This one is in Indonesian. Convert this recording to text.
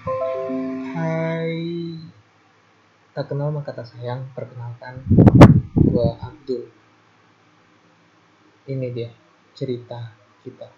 Hai, tak kenal maka tak sayang. Perkenalkan, gua Abdul. Ini dia cerita kita.